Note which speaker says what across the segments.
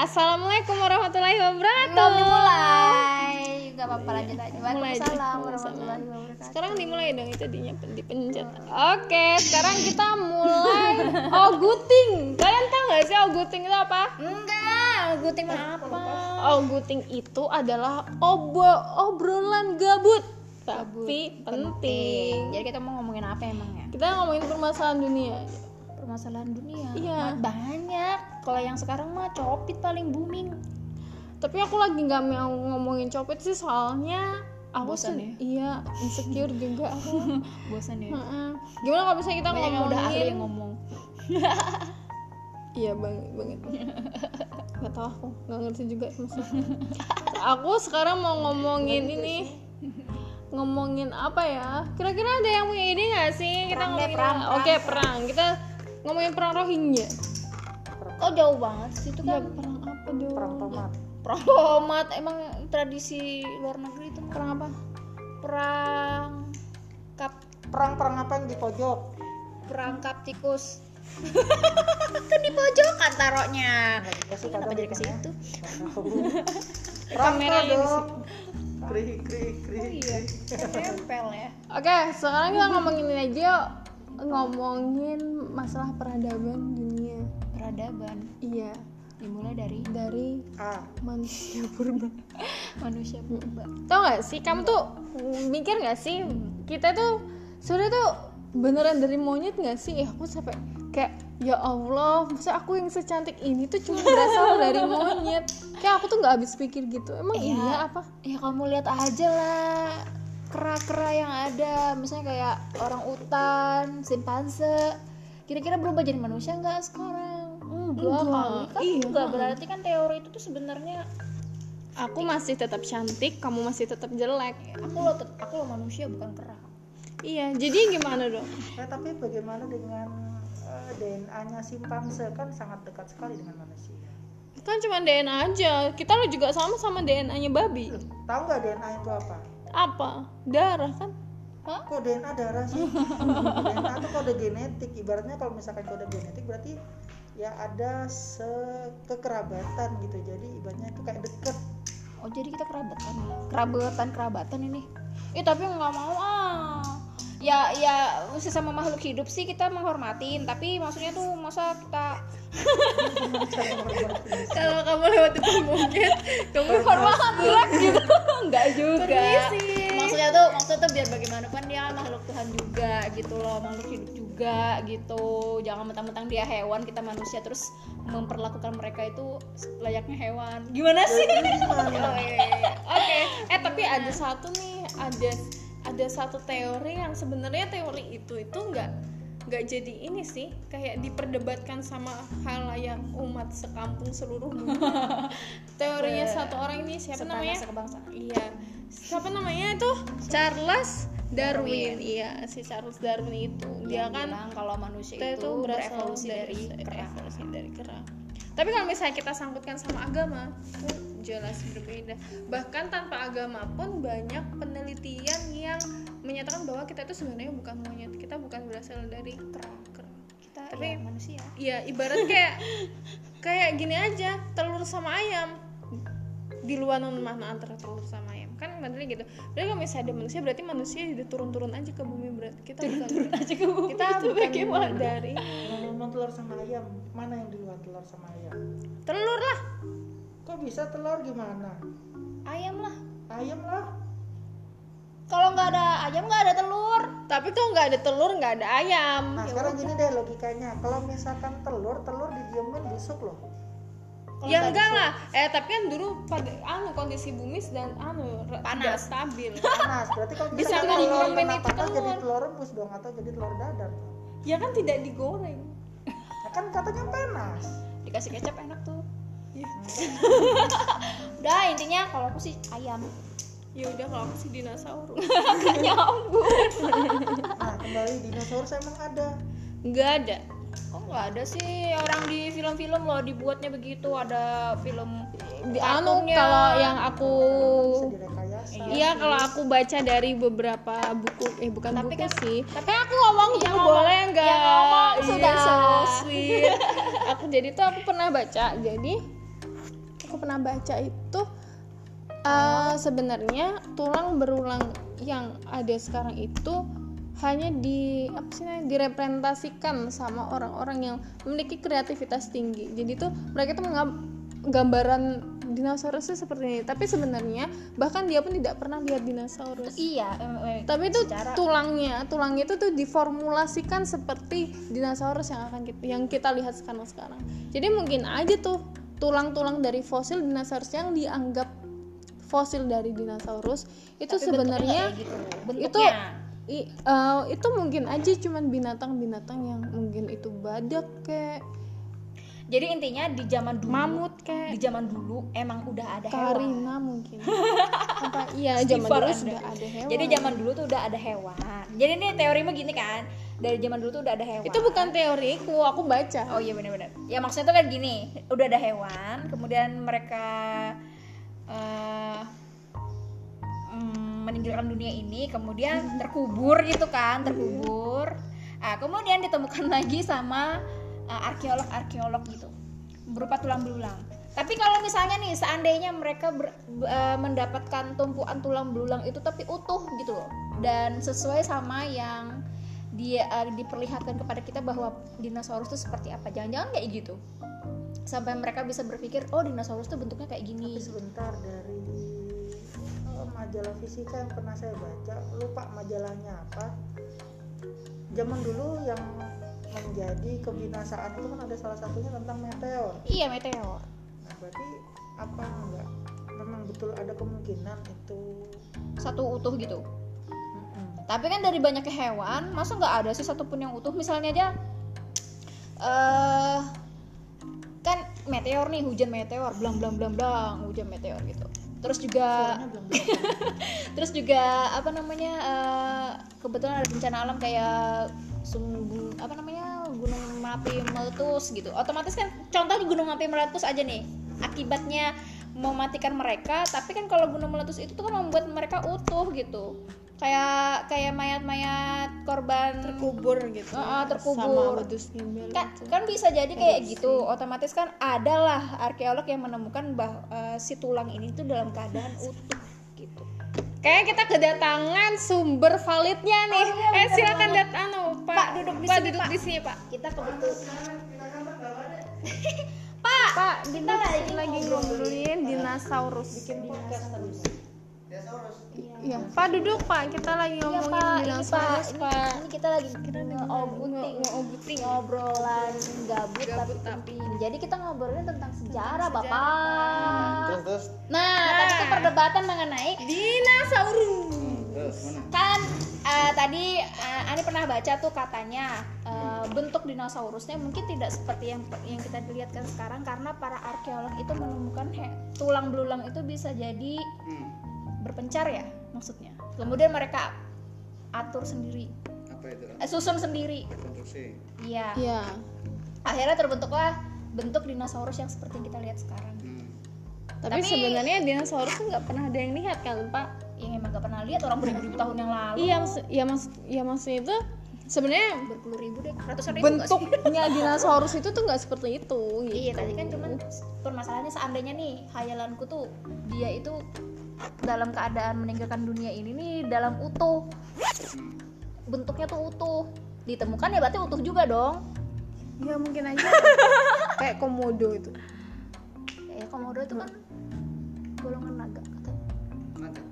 Speaker 1: Assalamualaikum warahmatullahi wabarakatuh.
Speaker 2: Belum dimulai. Gak apa-apa lanjut aja.
Speaker 1: Mulai.
Speaker 2: Waalaikumsalam warahmatullahi wabarakatuh.
Speaker 1: Sekarang dimulai dong itu dinyap dipencet. Oke, sekarang kita mulai oguting. Kalian tahu nggak sih oguting itu apa?
Speaker 2: Enggak, mah apa?
Speaker 1: Oguting itu adalah obo obrolan gabut, tapi penting.
Speaker 2: Jadi kita mau ngomongin apa emangnya?
Speaker 1: Kita ngomongin permasalahan dunia.
Speaker 2: Permasalahan dunia.
Speaker 1: Iya.
Speaker 2: Banyak. Kalau yang sekarang mah copit paling booming.
Speaker 1: Tapi aku lagi nggak mau ngomongin copet sih soalnya aku
Speaker 2: Bosan
Speaker 1: sih iya insecure juga aku.
Speaker 2: Bosan ya.
Speaker 1: Gimana kalau misalnya kita ngomongin
Speaker 2: udah ahli yang ngomong.
Speaker 1: Iya banget banget. Gak tau aku nggak ngerti juga maksudnya. aku sekarang mau ngomongin ini ngomongin apa ya? Kira-kira ada yang punya ide nggak sih kita
Speaker 2: Perang
Speaker 1: ngomongin?
Speaker 2: perang,
Speaker 1: Oke
Speaker 2: perang,
Speaker 1: perang. Kita ngomongin perang Rohingya.
Speaker 2: Oh jauh banget sih itu
Speaker 1: Ya
Speaker 2: kan.
Speaker 1: perang apa dong?
Speaker 3: perang tomat
Speaker 2: Perang tomat emang tradisi luar negeri itu.
Speaker 1: Perang apa?
Speaker 2: perang kap
Speaker 3: perang perang apa yang di pojok
Speaker 2: perangkap tikus kan di pojokan taruhnya kenapa jadi ke
Speaker 3: ya?
Speaker 2: situ
Speaker 3: perang
Speaker 1: di
Speaker 3: dong kri kri kri
Speaker 2: oh iya nempel ya
Speaker 1: Oke, sekarang kita ngomongin ini aja yuk. Ngomongin masalah peradaban dunia.
Speaker 2: peradaban
Speaker 1: Iya,
Speaker 2: dimulai dari
Speaker 1: dari
Speaker 3: a
Speaker 1: manusia purba.
Speaker 2: manusia purba
Speaker 1: Tau gak sih, kamu tuh mikir gak sih kita tuh sebenarnya tuh beneran dari monyet gak sih? Ya aku sampai kayak ya Allah, masa aku yang secantik ini tuh cuma berasal dari monyet. Kayak aku tuh nggak habis pikir gitu. Emang
Speaker 2: Iya.
Speaker 1: iya apa?
Speaker 2: ya kamu lihat aja lah kera-kera yang ada misalnya kayak orang utan simpanse kira-kira berubah jadi manusia nggak sekarang enggak,
Speaker 1: Enggak,
Speaker 2: kali kan
Speaker 1: iya.
Speaker 2: enggak berarti kan teori itu tuh sebenarnya
Speaker 1: Aku masih tetap cantik, kamu masih tetap jelek.
Speaker 2: aku lo aku lo manusia bukan kera
Speaker 1: Iya, jadi gimana dong?
Speaker 3: eh tapi bagaimana dengan eh, DNA-nya simpanse kan sangat dekat sekali dengan manusia
Speaker 1: Kan cuma DNA aja. Kita lo juga sama sama DNA-nya babi.
Speaker 3: Loh, tahu nggak DNA itu apa
Speaker 1: Apa? Darah kan?
Speaker 2: Hah?
Speaker 3: kok DNA darah sih DNA itu kode genetik ibaratnya kalau misalkan kode genetik berarti ya ada sekekerabatan gitu jadi ibaratnya itu kayak deket
Speaker 2: Oh jadi kita kerabatan nih, kerabatan kerabatan ini. Eh tapi nggak mau ah. Ya ya sesama makhluk hidup sih kita menghormatin, tapi maksudnya tuh masa kita
Speaker 1: Kalau kamu lewat depan mungkin kamu
Speaker 2: hormat gitu, nggak juga.
Speaker 1: Permisi.
Speaker 2: Maksudnya tuh maksudnya tuh biar bagaimanapun dia makhluk Tuhan juga gitu loh, makhluk hidup juga gitu. Jangan mentang-mentang dia hewan kita manusia terus memperlakukan mereka itu layaknya hewan. Gimana sih? Oh, iya, iya, iya.
Speaker 1: Oke, eh tapi ada satu nih, ada ada satu teori yang sebenarnya teori itu itu nggak nggak jadi ini sih kayak diperdebatkan sama halayak umat sekampung seluruh dunia. Teorinya satu orang ini siapa namanya? Iya. Siapa namanya itu? Charles Darwin. Iya, si Charles Darwin itu. Dia
Speaker 2: Yang
Speaker 1: kan
Speaker 2: bilang kalau manusia itu
Speaker 1: itu berasal
Speaker 2: berevolusi dari,
Speaker 1: evolusi dari kera. Tapi kalau misalnya kita sangkutkan sama agama, jelas berbeda. Bahkan tanpa agama pun banyak penelitian yang menyatakan bahwa kita itu sebenarnya bukan monyet, kita bukan berasal dari kera. kera.
Speaker 2: Kita
Speaker 1: Tapi-
Speaker 2: ya, manusia.
Speaker 1: Iya, ibarat kayak kayak gini aja, telur sama ayam. Di luar mana antara telur sama ayam kan modelnya gitu. Berarti kalau misalnya ada manusia berarti manusia udah turun-turun aja ke bumi berarti kita bukan
Speaker 2: aja ke bumi
Speaker 1: kita
Speaker 2: itu
Speaker 1: bukan
Speaker 2: bagaimana?
Speaker 1: dari
Speaker 3: ngomong telur sama ayam mana yang duluan telur sama ayam
Speaker 1: telur lah.
Speaker 3: kok bisa telur gimana
Speaker 2: Ayam lah.
Speaker 3: ayam lah
Speaker 2: Kalau nggak ada ayam nggak ada telur.
Speaker 1: Tapi kalau nggak ada telur nggak ada ayam.
Speaker 3: nah
Speaker 1: Ya
Speaker 3: sekarang gini deh logikanya kalau misalkan telur telur didiemin busuk loh
Speaker 2: Kalau
Speaker 1: ya
Speaker 2: nggak
Speaker 1: enggak
Speaker 2: bisa-
Speaker 1: lah. Eh tapi kan dulu pada anu kondisi bumi dan anu
Speaker 2: Panas.
Speaker 1: stabil.
Speaker 3: panas berarti kalau
Speaker 1: Bisa
Speaker 3: kena
Speaker 1: itu
Speaker 3: panas jadi
Speaker 1: telur?
Speaker 3: rebus dong atau jadi telur dadar
Speaker 1: ya kan tidak digoreng.
Speaker 3: ya kan katanya panas
Speaker 2: Dikasih kecap enak tuh.
Speaker 1: Ya,
Speaker 2: Udah intinya kalau aku sih ayam.
Speaker 1: ya udah kalau aku sih dinosaurus.
Speaker 3: nah kembali dinosaurus emang ada
Speaker 1: Nggak ada.
Speaker 2: Kok nggak ada sih orang di film-film loh dibuatnya begitu ada film
Speaker 1: Di anu kalau yang aku
Speaker 3: direkayasa
Speaker 1: Iya kalau aku baca dari beberapa buku eh bukan
Speaker 2: Tapi
Speaker 1: buku
Speaker 2: kan-
Speaker 1: sih. Tapi aku ngomong
Speaker 2: Yang ngomong-
Speaker 1: boleh enggak?
Speaker 2: yang ngomong sudah.
Speaker 1: so sweet. aku jadi tuh aku pernah baca. Jadi aku pernah baca itu eh, sebenarnya tulang berulang yang ada sekarang itu hanya di apa sih namanya, direpresentasikan sama orang-orang yang memiliki kreativitas tinggi. Jadi tuh mereka tuh menganggap gambaran dinosaurus itu seperti ini. Tapi sebenarnya bahkan dia pun tidak pernah lihat dinosaurus.
Speaker 2: Iya eh, eh,
Speaker 1: tapi itu
Speaker 2: secara-
Speaker 1: tulangnya tulangnya itu tuh diformulasikan seperti dinosaurus yang akan kita, yang kita lihat sekarang sekarang. Jadi mungkin aja tuh tulang-tulang dari fosil dinosaurus yang dianggap fosil dari dinosaurus itu
Speaker 2: tapi
Speaker 1: sebenarnya
Speaker 2: bentuknya gitu.
Speaker 1: itu i- eh, itu mungkin aja cuman binatang-binatang yang mungkin itu badak kayak
Speaker 2: jadi intinya di zaman dulu
Speaker 1: mamut
Speaker 2: di
Speaker 1: kayak
Speaker 2: zaman dulu emang udah ada hewan.
Speaker 1: Karina mungkin. Apa? Iya zaman dulu
Speaker 2: Anda.
Speaker 1: sudah ada hewan.
Speaker 2: Jadi zaman dulu tuh udah ada hewan. Jadi ini teorimu gini kan? Dari zaman dulu tuh udah ada hewan.
Speaker 1: Itu bukan teoriku aku baca.
Speaker 2: Oh iya benar-benar. Ya maksudnya tuh kan gini, udah ada hewan, kemudian mereka mm, meninggalkan dunia ini, kemudian terkubur gitu kan, terkubur. Ah kemudian ditemukan lagi sama eh, arkeolog-arkeolog gitu, berupa tulang belulang. Tapi kalau misalnya nih, seandainya mereka ber- eh, mendapatkan tumpuan tulang belulang itu tapi utuh gitu loh, dan sesuai sama yang dia eh, diperlihatkan kepada kita bahwa dinosaurus itu seperti apa jangan-jangan kayak gitu sampai mereka bisa berpikir oh dinosaurus itu bentuknya kayak gini
Speaker 3: tapi sebentar dari majalah fisika yang pernah saya baca lupa majalahnya apa. Zaman dulu yang menjadi kebinasaan itu kan ada salah satunya tentang meteor.
Speaker 2: Iya meteor.
Speaker 3: Nah berarti apa enggak? Memang betul ada kemungkinan itu.
Speaker 2: Satu utuh gitu. Tapi kan dari banyaknya hewan masa nggak ada sih satupun yang utuh? Misalnya aja eh kan meteor nih hujan meteor blang blang blang blang hujan meteor gitu terus juga terus juga apa namanya eh, kebetulan ada bencana alam kayak sumbu apa namanya gunung merapi meletus gitu. Otomatis kan contohnya gunung merapi meletus aja nih akibatnya mematikan mereka tapi kan kalau gunung meletus itu tuh kan membuat mereka utuh gitu kayak kayak mayat-mayat korban
Speaker 1: terkubur gitu
Speaker 2: Ah, ah, terkubur.
Speaker 1: sama wedus gimbal
Speaker 2: kan
Speaker 1: itu.
Speaker 2: kan bisa jadi kayak gitu otomatis kan adalah arkeolog yang menemukan bah eh, si tulang ini tuh dalam keadaan utuh gitu
Speaker 1: Kayaknya kita kedatangan sumber validnya nih. eh silakan dat anu Pak.
Speaker 2: Pak, duduk di
Speaker 1: Pak,
Speaker 2: sini,
Speaker 1: duduk
Speaker 2: Pak.
Speaker 1: di sini, Pak.
Speaker 2: kita kebetulan
Speaker 1: Pak, kita
Speaker 2: lagi
Speaker 1: lagi ngobrolin dinosaurus. Bikin Iya, Pak duduk Pak. Kita lagi
Speaker 2: Iya
Speaker 1: ngomongin
Speaker 2: pak, ini pak,
Speaker 1: dinosaurus,
Speaker 2: ini,
Speaker 1: Pak.
Speaker 2: ini kita lagi ngobuting,
Speaker 1: Ngobuting.
Speaker 2: ngobrolan gabut, tapi penting. Jadi kita ngobrolin tentang sejarah, bapak.
Speaker 4: terus terus
Speaker 2: Nah, tadi itu perdebatan mengenai
Speaker 1: Dinosaurus.
Speaker 4: terus mana
Speaker 2: kan eh, tadi eh, Ani pernah baca tuh katanya eh, bentuk dinosaurusnya mungkin tidak seperti yang yang kita lihatkan sekarang karena para arkeolog itu menemukan he- tulang belulang itu bisa jadi
Speaker 4: hmm,
Speaker 2: berpencar ya maksudnya. Kemudian mereka atur sendiri,
Speaker 4: apa itu
Speaker 2: eh, susun sendiri. Iya.
Speaker 1: Iya.
Speaker 2: Akhirnya terbentuklah bentuk dinosaurus yang seperti yang kita lihat sekarang.
Speaker 4: hmm.
Speaker 1: Tapi,
Speaker 2: Tapi-
Speaker 1: sebenarnya dinosaurus tuh nggak pernah ada yang lihat kan, Pak?
Speaker 2: Yang emang gak pernah lihat orang beribu-ribu tahun yang lalu.
Speaker 1: Iya, maksud ya maksud ya maksudnya itu sebenarnya
Speaker 2: Berpuluh ribu deh, ratusan ribu nggak sih?
Speaker 1: bentuknya dinosaurus itu tuh nggak seperti itu. Gitu.
Speaker 2: Iya tadi kan cuman permasalahannya seandainya nih hayalanku tuh dia itu dalam keadaan meninggalkan dunia ini nih dalam utuh. Bentuknya tuh utuh. Ditemukan ya berarti utuh juga dong.
Speaker 1: Ya mungkin aja. Kayak komodo itu.
Speaker 2: ya komodo itu kan golongan naga katanya.
Speaker 4: Naga.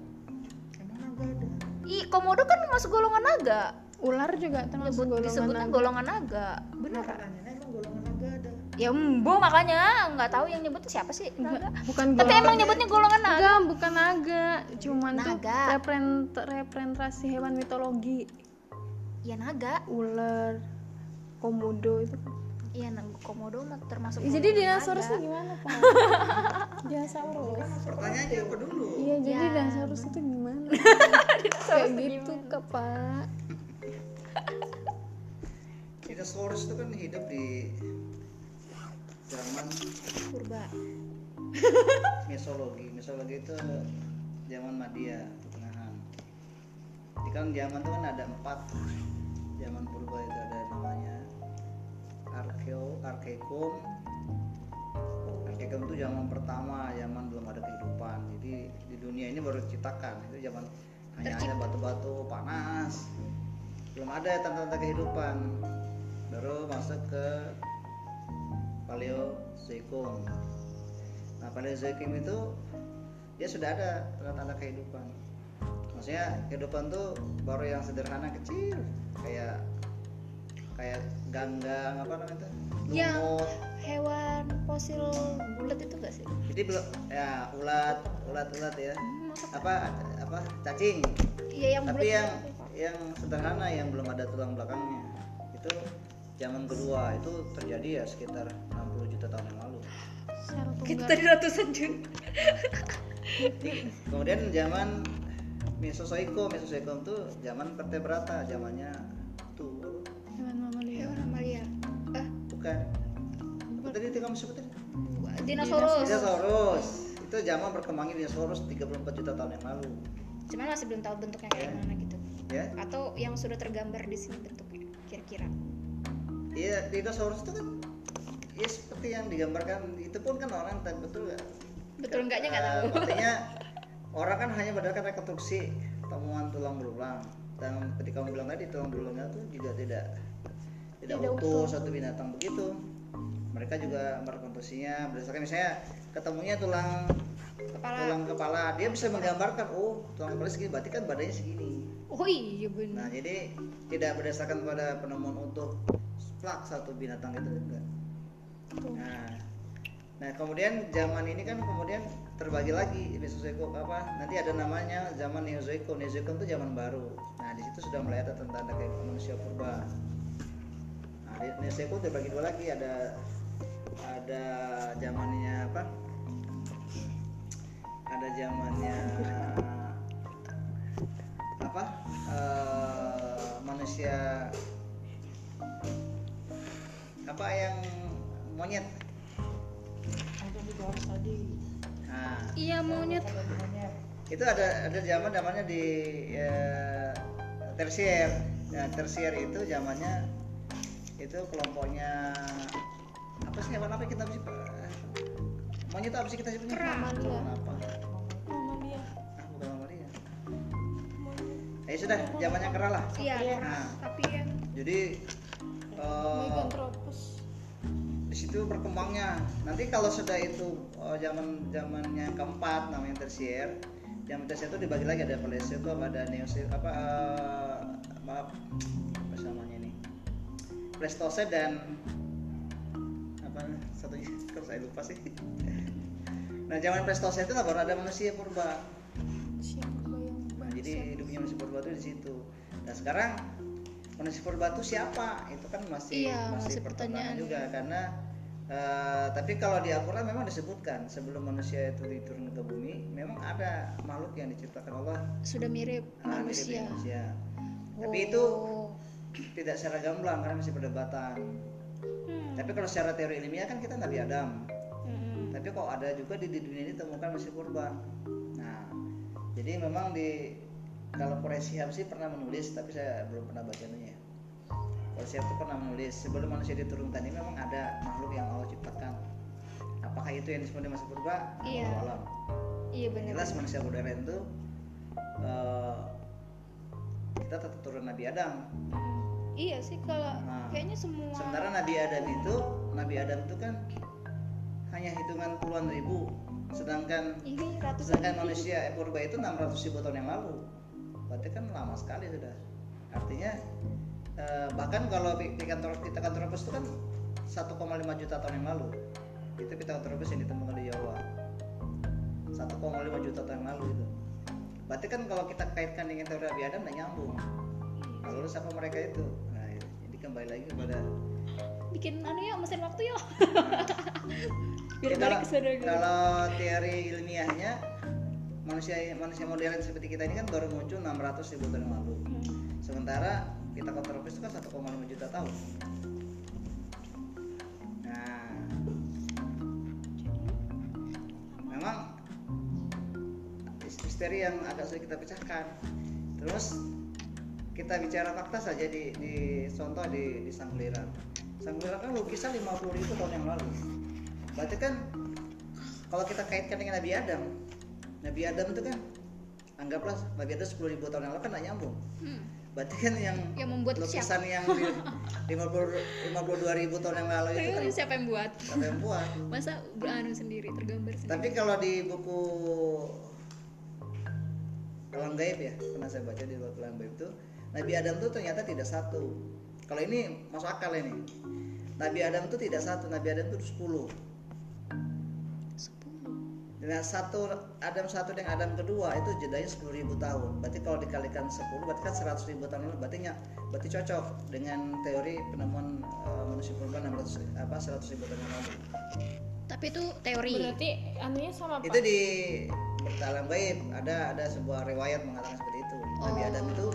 Speaker 3: emang naga ada?
Speaker 2: Ih komodo kan masuk golongan naga.
Speaker 1: Ular juga termasuk
Speaker 2: Nyebut,
Speaker 1: golongan
Speaker 2: disebutnya
Speaker 1: naga.
Speaker 2: golongan naga. Bener ya embo makanya nggak tahu yang nyebut siapa sih
Speaker 1: Enggak,
Speaker 2: naga
Speaker 1: bukan
Speaker 2: tapi emang nyebutnya golongan naga
Speaker 1: Enggak, bukan naga, cuman tuh
Speaker 2: Naga.
Speaker 1: repren- representasi hewan mitologi.
Speaker 2: ya naga
Speaker 1: Ular, komodo itu.
Speaker 2: iya naga komodo mah termasuk
Speaker 1: Jadi dinosaurus itu gimana, Pak? dinosaurus.
Speaker 4: pertanyaannya apa dulu
Speaker 1: Iya, jadi
Speaker 2: Ya.
Speaker 1: dinosaurus itu gimana? Kayak gitu, Kak, Pak.
Speaker 4: dinosaurus itu kan hidup di zaman
Speaker 2: purba.
Speaker 4: Mesologi. Mesologi itu zaman Madia pertengahan di kan zaman itu kan ada empat. Zaman purba itu ada namanya arkeo arkekon Nesikum itu zaman pertama zaman belum ada kehidupan. Jadi di dunia ini baru diciptakan. Itu zaman hanya ada batu-batu panas. Belum ada tanda-tanda kehidupan. Baru masuk ke Paleozoikum nah Paleozoikum itu dia sudah ada tanda-tanda kehidupan. Maksudnya kehidupan tuh baru yang sederhana kecil. Kayak kayak ganggang apa namanya itu
Speaker 2: Yang- hewan fosil bulat itu gak sih?
Speaker 4: Jadi belum ya ulat ulat ulat ya.
Speaker 2: Hmm,
Speaker 4: apa apa cacing.
Speaker 2: Iya yang
Speaker 4: tapi
Speaker 2: bulat
Speaker 4: yang yang sederhana yang belum ada tulang belakangnya. Itu zaman kedua itu terjadi ya sekitar 60 juta tahun yang lalu.
Speaker 2: Kita tadi ratusan juta.
Speaker 4: Kemudian zaman Mesozoikum Mesozoikum itu zaman vertebrata zamannya tuh.
Speaker 1: Hewan mamalia
Speaker 2: hewan mamalia ah
Speaker 4: bukan. Apa tadi itu kamu sebutin?
Speaker 2: Dinosaurus.
Speaker 4: Dinosaurus. Itu zaman berkembangnya dinosaurus 34 juta tahun yang lalu.
Speaker 2: Cuman masih belum tahu bentuknya kayak
Speaker 4: Ya.
Speaker 2: mana gitu.
Speaker 4: Ya.
Speaker 2: Atau yang sudah tergambar di sini bentuknya kira-kira?
Speaker 4: Iya, dinosaurus itu kan ya seperti yang digambarkan itu pun kan orang tak betul nggak?
Speaker 2: Betul enggaknya nggak
Speaker 4: Eh,
Speaker 2: tahu.
Speaker 4: artinya orang kan hanya berdasarkan rekonstruksi temuan tulang belulang. Dan ketika kamu bilang tadi tulang belulangnya itu juga tidak tidak,
Speaker 1: Tidak
Speaker 4: utuh
Speaker 1: utuh.
Speaker 4: satu binatang begitu. Mereka juga merekonstruksinya. Berdasarkan misalnya ketemunya tulang
Speaker 2: kepala.
Speaker 4: tulang kepala dia bisa menggambarkan oh tulang kepala segini berarti kan badannya segini.
Speaker 2: Oh iya benar
Speaker 4: nah jadi tidak berdasarkan pada penemuan utuh plak satu binatang itu enggak Nah, nah kemudian zaman ini kan kemudian terbagi lagi Mesozoikum apa? Nanti ada namanya zaman Neozoikum. Neozoikum itu zaman baru. Nah di situ sudah mulai ada tanda-tanda kayak manusia purba. Nah Neozoikum terbagi dua lagi ada ada zamannya apa? Ada zamannya apa? eh, manusia apa yang monyet. Nah.
Speaker 2: Iya
Speaker 3: monyet.
Speaker 4: Itu ada ada zaman namanya di ya, tersier. Nah tersier itu zamannya itu kelompoknya apa sih hewan apa kita sih monyet apa sih kita sebutnya?
Speaker 2: Kera.
Speaker 4: Hewan apa.
Speaker 1: Mamalia.
Speaker 4: Ah bukan mamalia. Ya sudah zamannya kera lah.
Speaker 2: Iya
Speaker 4: Nah.
Speaker 2: tapi yang
Speaker 4: jadi eh, di situ berkembangnya nanti kalau sudah itu oh, zaman zamannya keempat namanya tersier zaman tersier itu dibagi lagi ada Paleozoikum ada Neozoikum apa eh, maaf apa namanya ini Pleistocene dan apa satunya kalau saya lupa sih nah zaman Pleistocene itu baru ada manusia purba
Speaker 1: yang
Speaker 4: Nah, jadi hidupnya manusia purba itu di situ. Nah, sekarang manusia purba itu siapa? Itu kan masih
Speaker 2: Iya,
Speaker 4: masih
Speaker 2: masih
Speaker 4: pertanyaan
Speaker 2: pertanyaan.
Speaker 4: juga karena eh, tapi kalau di Al-Qur'an memang disebutkan sebelum manusia itu diturunkan ke bumi, memang ada makhluk yang diciptakan Allah
Speaker 2: sudah mirip
Speaker 4: ah, mirip
Speaker 2: manusia
Speaker 4: manusia. Tapi itu
Speaker 2: Oh.
Speaker 4: tidak secara gamblang karena masih perdebatan.
Speaker 2: Hmm.
Speaker 4: Tapi kalau secara teori ilmiah kan kita Nabi Adam.
Speaker 2: Hmm.
Speaker 4: Tapi kok ada juga di, di dunia ini ditemukan masih purba. Nah, jadi memang di kalau Quraisy sih pernah menulis, tapi saya belum pernah baca Shihab itu pernah menulis sebelum manusia diturunkan ini memang ada makhluk yang Allah ciptakan. Apakah itu yang disebut masih purba?
Speaker 2: Iya.
Speaker 4: Allahu alam.
Speaker 2: iya benar
Speaker 4: Jelas manusia modern itu eh, kita tetap turun Nabi Adam.
Speaker 2: Hmm. iya sih kalau
Speaker 4: Nah,
Speaker 2: kayaknya semua
Speaker 4: Sementara Nabi Adam itu, Nabi Adam itu kan hanya hitungan puluhan ribu, sedangkan
Speaker 2: ini ratusan
Speaker 4: sedangkan manusia eh, purba itu 600 ribu tahun yang lalu. Berarti kan lama sekali sudah. Artinya eh, bahkan kalau Pithecanthropus itu kan 1,5 juta tahun yang lalu. Itu Pithecanthropus yang ditemukan di Jawa. 1,5 juta tahun yang lalu itu. Berarti kan kalau kita kaitkan dengan teori Nabi Adam nggak nyambung. Nah, lalu siapa mereka itu? Nah, jadi kembali lagi kepada
Speaker 2: bikin anu ya mesin waktu yuk biar
Speaker 4: Ya,
Speaker 2: balik
Speaker 4: kalau,
Speaker 2: ke sana gitu.
Speaker 4: kalau teori ilmiahnya manusia manusia modern seperti kita ini kan baru muncul 600 ribu tahun yang lalu.
Speaker 2: Hmm.
Speaker 4: Sementara kita kontroversi itu kan 1,5 juta tahun. Nah, memang misteri yang agak sulit kita pecahkan. Terus kita bicara fakta saja di, di contoh di, di Sangliran. Sangliran kan lukisan 50 ribu tahun yang lalu. Berarti kan kalau kita kaitkan dengan Nabi Adam Nabi Adam itu kan anggaplah Nabi Adam 10 ribu tahun yang lalu kan nggak nyambung
Speaker 2: Hmm.
Speaker 4: Berarti kan yang
Speaker 2: Yang membuat
Speaker 4: lukisan yang di 50 52 ribu tahun yang lalu itu kan
Speaker 2: siapa yang buat?
Speaker 4: siapa yang buat.
Speaker 2: Masa beranu sendiri, tergambar sendiri.
Speaker 4: tapi kalau di buku Alam Gaib ya pernah saya baca di buku Alam Gaib itu Nabi Adam itu ternyata tidak satu. Kalau ini masuk akal ini. Nabi Adam itu tidak satu Nabi Adam itu 10 dengan satu Adam satu dengan Adam kedua itu jedanya 10.000 tahun. Berarti kalau dikalikan 10 berarti kan 100.000 tahun lalu berarti ny- berarti cocok dengan teori penemuan eh, manusia purba 600 apa 100.000 tahun yang lalu.
Speaker 2: Tapi itu teori.
Speaker 1: berarti anunya sama
Speaker 4: Itu
Speaker 1: pak
Speaker 4: di dalam gaib ada ada sebuah riwayat mengatakan seperti itu. Nabi
Speaker 2: Oh.
Speaker 4: Adam itu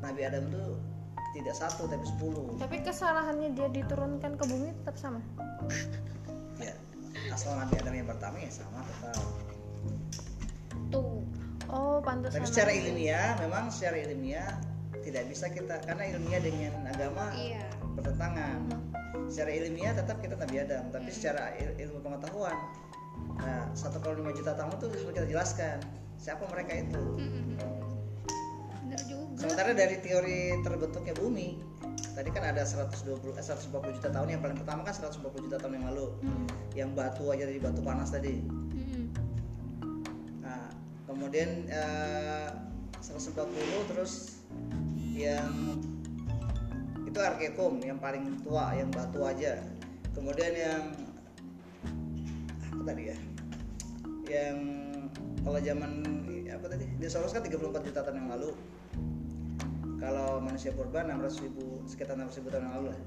Speaker 4: Nabi Adam itu tidak satu tapi 10.
Speaker 1: tapi kesalahannya dia diturunkan ke bumi tetap sama
Speaker 4: Ya. Asal Nabi Adam yang pertama ya sama tetap.
Speaker 2: Tuh.
Speaker 1: oh pantas
Speaker 4: Tapi secara ilmiah memang secara ilmiah tidak bisa kita karena ilmiah dengan agama
Speaker 2: Iya.
Speaker 4: bertentangan. Secara ilmiah tetap kita Nabi Adam, tapi secara il- ilmu pengetahuan, nah satu kali lima juta tahun itu harus kita jelaskan siapa mereka itu.
Speaker 2: Bener juga.
Speaker 4: Sementara dari teori terbentuknya bumi, tadi kan ada 120 eh, 140 juta tahun. Yang paling pertama kan 140 juta tahun yang lalu, yang batu aja dari batu panas tadi.
Speaker 2: Mm-mm.
Speaker 4: Nah, kemudian eh, 140 terus yang itu arkekum yang paling tua yang batu aja. Kemudian yang apa tadi ya? Yang kalau zaman apa tadi? Dinosaurus kan 34 juta tahun yang lalu kalau manusia purba 600 ribu sekitar 600 ribu tahun yang lalu lah.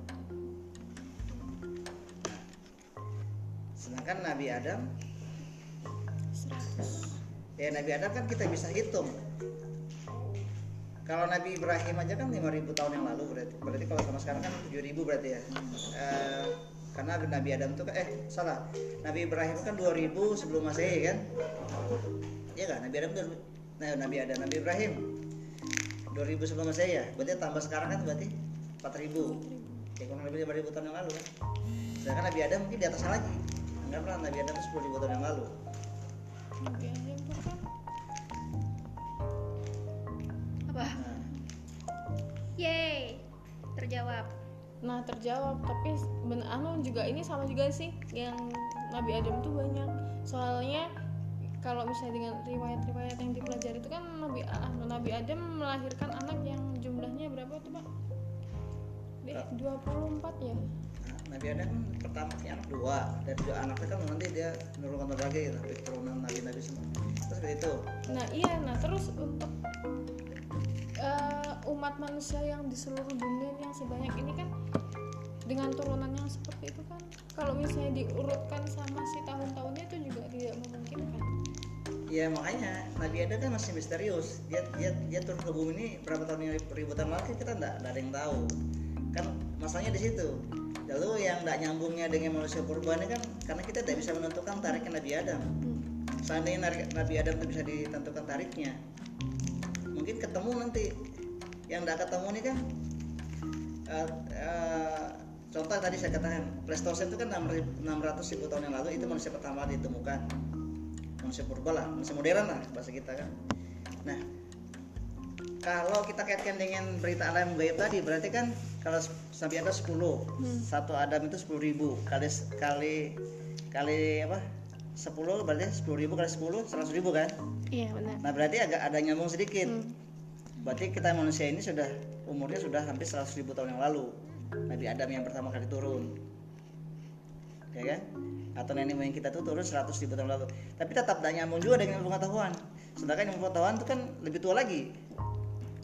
Speaker 4: Sedangkan Nabi Adam ya Nabi Adam kan kita bisa hitung. Kalau Nabi Ibrahim aja kan 5000 tahun yang lalu berarti. Berarti kalau sama sekarang kan 7000 berarti ya. Eh, karena Nabi Adam tuh kan eh salah. Nabi Ibrahim kan 2000 sebelum Masehi kan? Iya kan Nabi Adam tuh nah, Nabi Adam Nabi Ibrahim 2000 sebelum Masehi ya? Berarti tambah sekarang kan berarti 4000 ya kurang lebih 5000 tahun yang lalu kan. Sedangkan Nabi Adam mungkin di atasnya lagi. Anggaplah Nabi Adam itu 10.000 tahun yang lalu.
Speaker 1: Nabi Adam
Speaker 2: Apa?
Speaker 4: nah,
Speaker 2: Yeay. Terjawab.
Speaker 1: nah terjawab. Tapi ben anu juga ini sama juga sih yang Nabi Adam tuh banyak. Soalnya kalau misalnya dengan riwayat-riwayat yang dipelajari itu kan Nabi Nabi Adam melahirkan anak yang jumlahnya berapa tuh pak? Eh, 24 ya?
Speaker 4: Nah, Nabi Adam pertama punya anak dua dan dua anaknya kan nanti dia menurunkan berbagai tapi keturunan nabi-nabi semua terus seperti itu
Speaker 1: Nah iya, nah terus untuk eh, umat manusia yang di seluruh dunia yang sebanyak ini kan dengan turunan yang seperti itu kan kalau misalnya diurutkan sama si tahun-tahunnya itu juga tidak memungkinkan.
Speaker 4: Ya makanya. Nabi Adam kan masih misterius. Dia dia dia turun ke bumi ini berapa tahun yang ributan lalu kan kita nggak ada yang tahu. Kan masalahnya di situ. Lalu yang nggak nyambungnya dengan manusia purba ini kan karena kita tidak bisa menentukan tariknya Nabi Adam. Seandainya narik- Nabi Adam itu bisa ditentukan tariknya. Mungkin ketemu nanti. Yang tidak ketemu ini kan eh, eh, contoh tadi saya katakan Pleistocene itu kan 600 ribu tahun yang lalu itu manusia pertama ditemukan manusia purba lah manusia modern lah bahasa kita kan. Nah kalau kita kaitkan dengan berita alam gaib tadi berarti kan kalau sampai ada 10 satu Adam itu 10 ribu kali kali kali apa 10 berarti 10 ribu kali 10 100 ribu kan?
Speaker 1: Iya benar.
Speaker 4: nah berarti agak ada nyambung sedikit. Berarti kita manusia ini sudah umurnya sudah hampir 100 ribu tahun yang lalu. Nabi Adam yang pertama kali turun ya kan? Atau nenek moyang kita tuh turun 100 ribu tahun lalu. Tapi tetap tidak nyambung juga dengan ilmu pengetahuan sedangkan ilmu pengetahuan itu kan lebih tua lagi.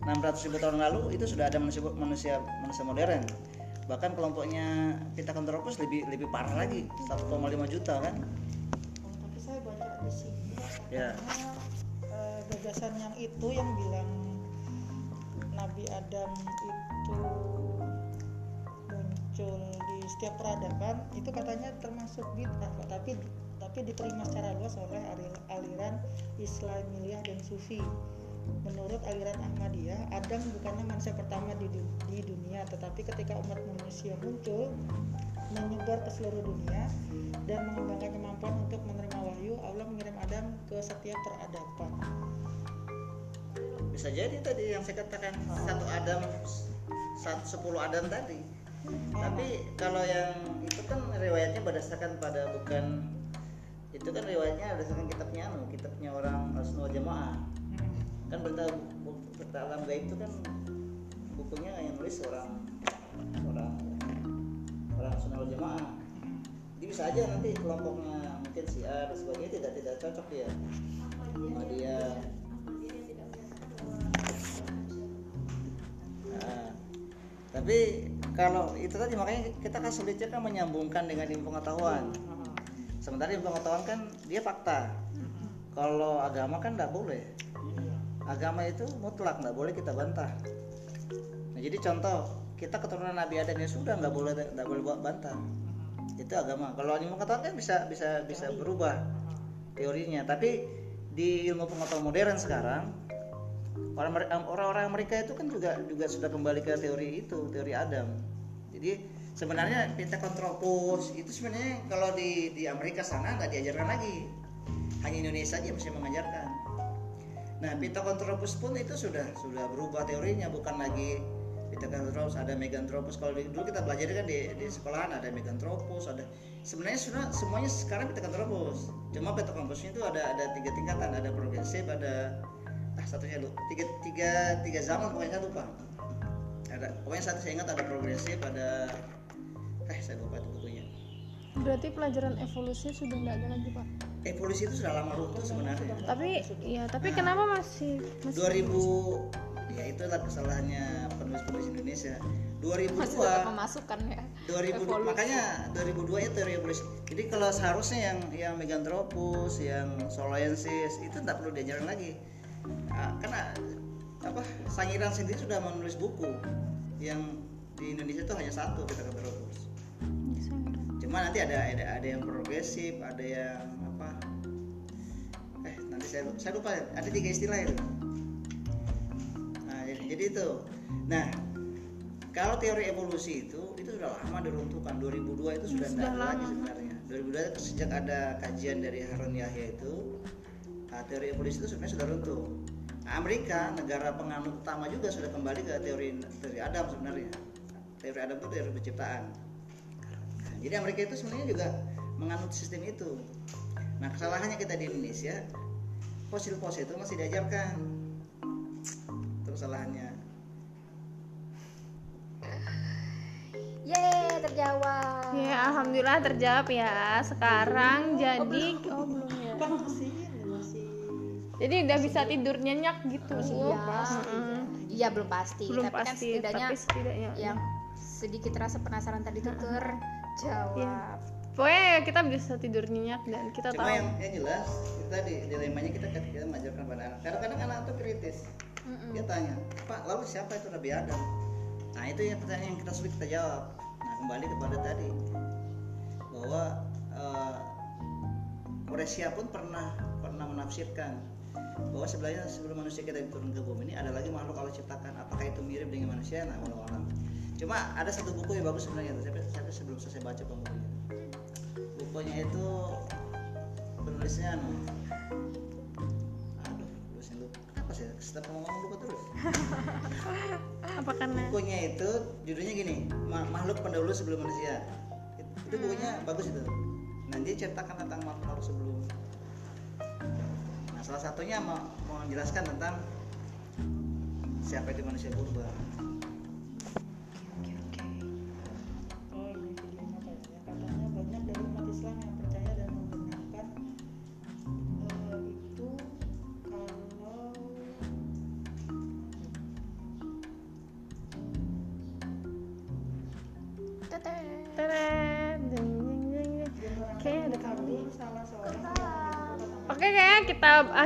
Speaker 4: 600 ribu tahun lalu itu sudah ada manusia manusia manusia modern. Bahkan kelompoknya Pithecanthropus lebih lebih parah lagi. 1,5 juta kan?
Speaker 3: Oh, tapi saya baca di sini
Speaker 4: Ya.
Speaker 3: eh, gagasan yang itu yang bilang Nabi Adam itu muncul di setiap peradaban itu katanya termasuk bid'ah tapi tapi diterima secara luas oleh ali- aliran Islamiyah dan Sufi. Menurut aliran Ahmadiyah Adam bukanlah manusia pertama di, di dunia tetapi ketika umat manusia muncul menyebar ke seluruh dunia dan mengembangkan kemampuan untuk menerima wahyu Allah mengirim Adam ke setiap peradaban.
Speaker 4: Bisa jadi tadi yang saya katakan satu Adam satu sepuluh Adam tadi tapi kalau yang itu kan riwayatnya berdasarkan pada bukan itu kan riwayatnya berdasarkan kitabnya anu kitabnya orang Rasul Jamaah kan berita berita alam gaib itu kan bukunya yang nulis orang orang orang Sunnah Jamaah jadi bisa aja nanti kelompoknya mungkin si A dan sebagainya tidak tidak cocok dia. Sama dia. Nah, tapi kalau itu tadi makanya kita kan sulitnya kan menyambungkan dengan ilmu pengetahuan. Sementara ilmu pengetahuan kan dia fakta. Kalau agama kan tidak boleh. Agama itu mutlak nggak boleh kita bantah. Nah jadi contoh kita keturunan Nabi Adam ya sudah nggak boleh nggak boleh buat bantah. Itu agama. Kalau ilmu pengetahuan kan bisa bisa bisa berubah teorinya. Tapi di ilmu pengetahuan modern sekarang orang orang mereka itu kan juga juga sudah kembali ke teori itu teori Adam. Jadi sebenarnya Pitakontropus itu sebenarnya kalau di di Amerika sana nggak diajarkan lagi. Hanya Indonesia aja masih mengajarkan. Nah Pitakontropus pun itu sudah sudah berubah teorinya. Bukan lagi Pitakontropus ada Meganthropus kalau dulu kita belajar kan di, di sekolahan ada Meganthropus ada sebenarnya sudah semuanya sekarang Pitakontropus cuma Pitakontropus itu ada ada tiga tingkatan. Ada progresif ada ah satunya lu tiga tiga tiga zaman pokoknya saya lupa. Ada pokoknya satu saya ingat ada progresif ada eh saya lupa itu bukunya.
Speaker 1: Berarti pelajaran evolusi sudah nggak ada lagi pak?
Speaker 4: Evolusi itu sudah lama runtuh sebenarnya.
Speaker 1: Tapi ya tapi kenapa masih masih
Speaker 4: 2000 ya itulah kesalahannya penulis-penulis Indonesia. 2002
Speaker 2: masih memasukkan ya.
Speaker 4: 2000
Speaker 2: Evolusi.
Speaker 4: makanya 2002 itu teori evolusi. Jadi kalau seharusnya yang yang Meganthropus yang Soloensis itu tidak perlu diajarin lagi karena apa Sangiran sendiri sudah menulis buku yang di Indonesia itu hanya satu Meganthropus cuma nanti ada ada ada yang progresif ada yang apa eh nanti saya saya lupa ada tiga istilah itu. Nah jadi, jadi itu. Nah kalau teori evolusi itu itu sudah lama diruntuhkan. 2002 itu sudah tidak ada lagi sebenarnya. 2002 itu sejak ada kajian dari Harun Yahya itu nah, teori evolusi itu sebenarnya sudah runtuh Amerika negara penganut utama juga sudah kembali ke teori teori Adam sebenarnya teori Adam itu teori penciptaan Nah, jadi Amerika itu sebenarnya juga menganut sistem itu. Nah kesalahannya kita di Indonesia fosil-fosil itu masih diajarkan. Itu kesalahannya.
Speaker 2: Yeay, terjawab.
Speaker 1: ya alhamdulillah terjawab ya sekarang jadi oh belum ya
Speaker 3: kan masih
Speaker 1: jadi udah bisa tidur nyenyak gitu
Speaker 2: Iya, iya belum pasti.
Speaker 1: belum
Speaker 2: tapi kan
Speaker 1: pasti
Speaker 2: setidaknya
Speaker 1: tapi setidaknya
Speaker 2: yang sedikit rasa penasaran tadi tuh terjawab.
Speaker 1: Iya. pokoknya kita bisa tidur nyenyak dan kita
Speaker 4: Cuma
Speaker 1: tahu
Speaker 4: yang, yang jelas kita di dilemanya kita kita mengajarkan pada anak. Kadang-kadang anak itu kritis.
Speaker 2: Mm-mm.
Speaker 4: Dia tanya, Pak lalu siapa itu Nabi Adam? Nah itu yang pertanyaan yang kita sulit kita jawab. Nah kembali kepada tadi bahwa eh, Koresia pun pernah pernah menafsirkan bahwa sebenarnya sebelum manusia kita diturun ke bumi ini ada lagi makhluk Allah ciptakan. Apakah itu mirip dengan manusia? Nah walau alam cuma ada satu buku yang bagus sebenarnya tapi, tapi sebelum selesai baca bukunya bukunya itu penulisnya anu. Aduh penulisnya lupa. Apa sih? Setiap ngomong lupa terus.
Speaker 1: Apa karena?
Speaker 4: Bukunya itu judulnya gini Ma- makhluk pendahulu sebelum manusia. Itu, bukunya bagus itu. Nanti ceritakan tentang makhluk sebelum salah satunya mau, menjelaskan tentang siapa itu manusia purba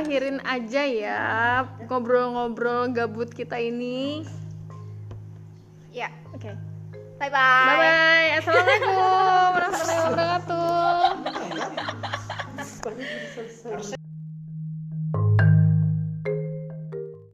Speaker 1: akhirin aja ya ngobrol-ngobrol gabut kita ini.
Speaker 2: Ya,
Speaker 1: Oke.
Speaker 2: bye
Speaker 1: Bye
Speaker 2: bye.
Speaker 1: bye. Assalamualaikum warahmatullahi wabarakatuh.